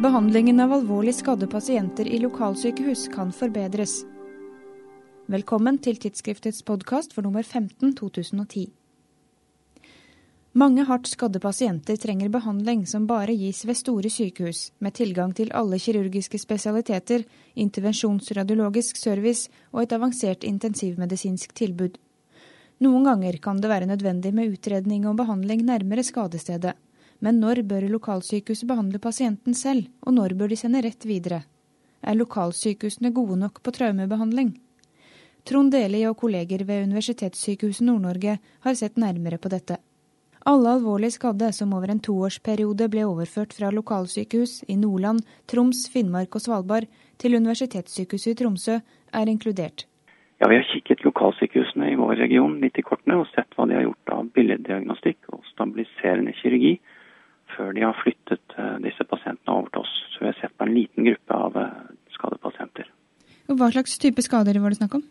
Behandlingen av alvorlig skadde pasienter i lokalsykehus kan forbedres. Velkommen til tidsskriftets podkast for nummer 15 2010. Mange hardt skadde pasienter trenger behandling som bare gis ved store sykehus, med tilgang til alle kirurgiske spesialiteter, intervensjonsradiologisk service og et avansert intensivmedisinsk tilbud. Noen ganger kan det være nødvendig med utredning og behandling nærmere skadestedet. Men når bør lokalsykehuset behandle pasienten selv, og når bør de sende rett videre? Er lokalsykehusene gode nok på traumebehandling? Trond Deli og kolleger ved Universitetssykehuset Nord-Norge har sett nærmere på dette. Alle alvorlig skadde som over en toårsperiode ble overført fra lokalsykehus i Nordland, Troms, Finnmark og Svalbard til Universitetssykehuset i Tromsø, er inkludert. Ja, Vi har kikket lokalsykehusene i vår region litt i kortene og sett hva de har gjort av billeddiagnostikk og stabiliserende kirurgi før de har flyttet eh, disse pasientene over til oss. Så vi har sett på en liten gruppe av eh, skadepasienter. Og Hva slags type skader var det snakk om?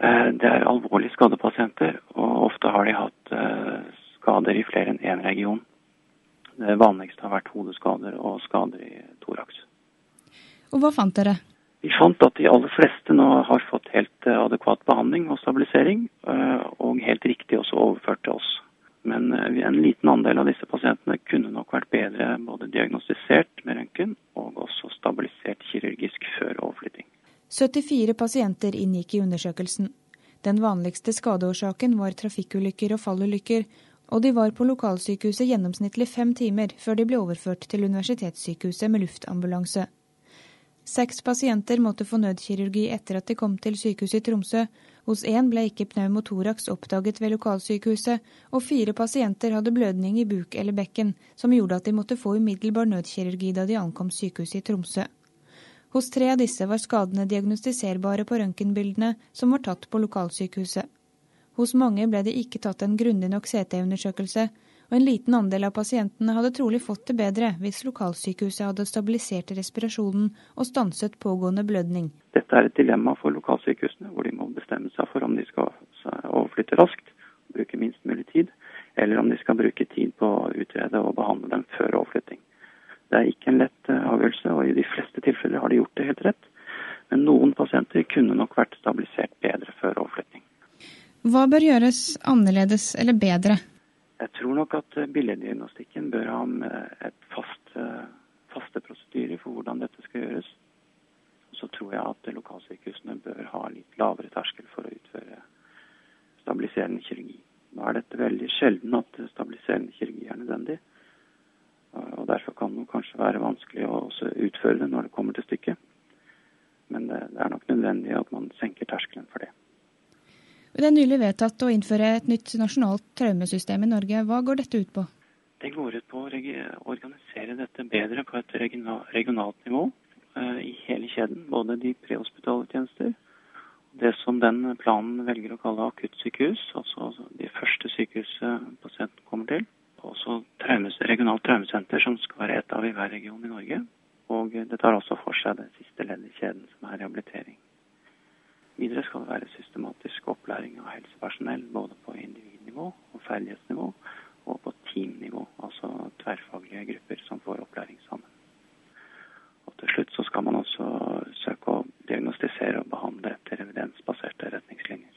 Eh, det er alvorlige skadepasienter, og ofte har de hatt skader i flere enn én region. Det vanligste har vært hodeskader og skader i toraks. Og hva fant dere? Vi fant at de aller fleste nå har fått helt adekvat behandling og stabilisering, og helt riktig også overført til oss. Men en liten andel av disse pasientene kunne bedre både diagnostisert med røntgen og også stabilisert kirurgisk før overflytting. 74 pasienter inngikk i undersøkelsen. Den vanligste skadeårsaken var trafikkulykker og fallulykker, og de var på lokalsykehuset gjennomsnittlig fem timer før de ble overført til universitetssykehuset med luftambulanse. Seks pasienter måtte få nødkirurgi etter at de kom til sykehuset i Tromsø. Hos én ble ikke pneumotoraks oppdaget ved lokalsykehuset, og fire pasienter hadde blødning i buk eller bekken, som gjorde at de måtte få umiddelbar nødkirurgi da de ankom sykehuset i Tromsø. Hos tre av disse var skadene diagnostiserbare på røntgenbildene som var tatt på lokalsykehuset. Hos mange ble det ikke tatt en grundig nok CT-undersøkelse, og en liten andel av pasientene hadde trolig fått det bedre hvis lokalsykehuset hadde stabilisert respirasjonen og stanset pågående blødning. Dette er et dilemma for lokalsykehusene, hvor de må bestemme seg for om de skal overflytte raskt, bruke minst mulig tid, eller om de skal bruke tid på å utrede og behandle dem før overflytting. Det er ikke en lett eh, avgjørelse, og i de fleste tilfeller har de gjort det helt rett. Men noen pasienter kunne nok vært stabilisert bedre før overflytting. Hva bør gjøres annerledes eller bedre? Jeg tror nok at eh, billeddiagnostikken bør ha et fast, eh, faste prosedyrer for hvordan dette skal gjøres. Så tror jeg at lokalsykehusene bør ha litt lavere terskel for å utføre stabiliserende kirurgi. Nå er dette veldig sjelden at stabiliserende kirurgi er nødvendig. Og Derfor kan det kanskje være vanskelig å utføre det når det kommer til stykket. Men det er nok nødvendig at man senker terskelen for det. Det er nylig vedtatt å innføre et nytt nasjonalt traumesystem i Norge. Hva går dette ut på? Det går ut på å organisere dette bedre på et regionalt nivå eh, i hele kjeden. Både de prehospitale tjenester, det som den planen velger å kalle akuttsykehus, altså de første sykehuset pasienten kommer til. Også traumes, regionalt traumesenter, som skal være ett av i hver region i Norge. Og det tar også for seg det siste leddet i kjeden, som er rehabilitering. Videre skal det være systematisk opplæring av helsepersonell både på individnivå og ferdighetsnivå og på teamnivå, altså tverrfaglige grupper som får opplæring sammen. Og Til slutt så skal man også søke å diagnostisere og behandle etter evidensbaserte retningslinjer.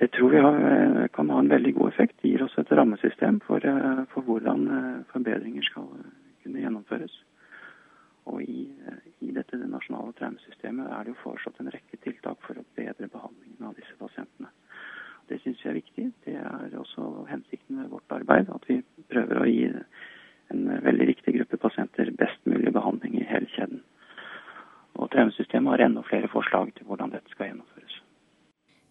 Det tror vi har, kan ha en veldig god effekt. Det gir oss et rammesystem for, for hvordan eh, forbedringer skal kunne gjennomføres. Og i, i dette det nasjonale traumesystemet er det jo foreslått en rekke tiltak for å bedre behandlingen av disse pasientene. Det syns vi er viktig. Det er også hensikten med vårt arbeid. At vi prøver å gi en veldig viktig gruppe pasienter best mulig behandling i hele kjeden. Og traumesystemet har enda flere forslag til hvordan dette skal gjennomføres.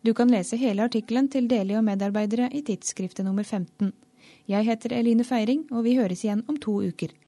Du kan lese hele artikkelen til Deli og medarbeidere i tidsskriftet nummer 15. Jeg heter Eline Feiring, og vi høres igjen om to uker.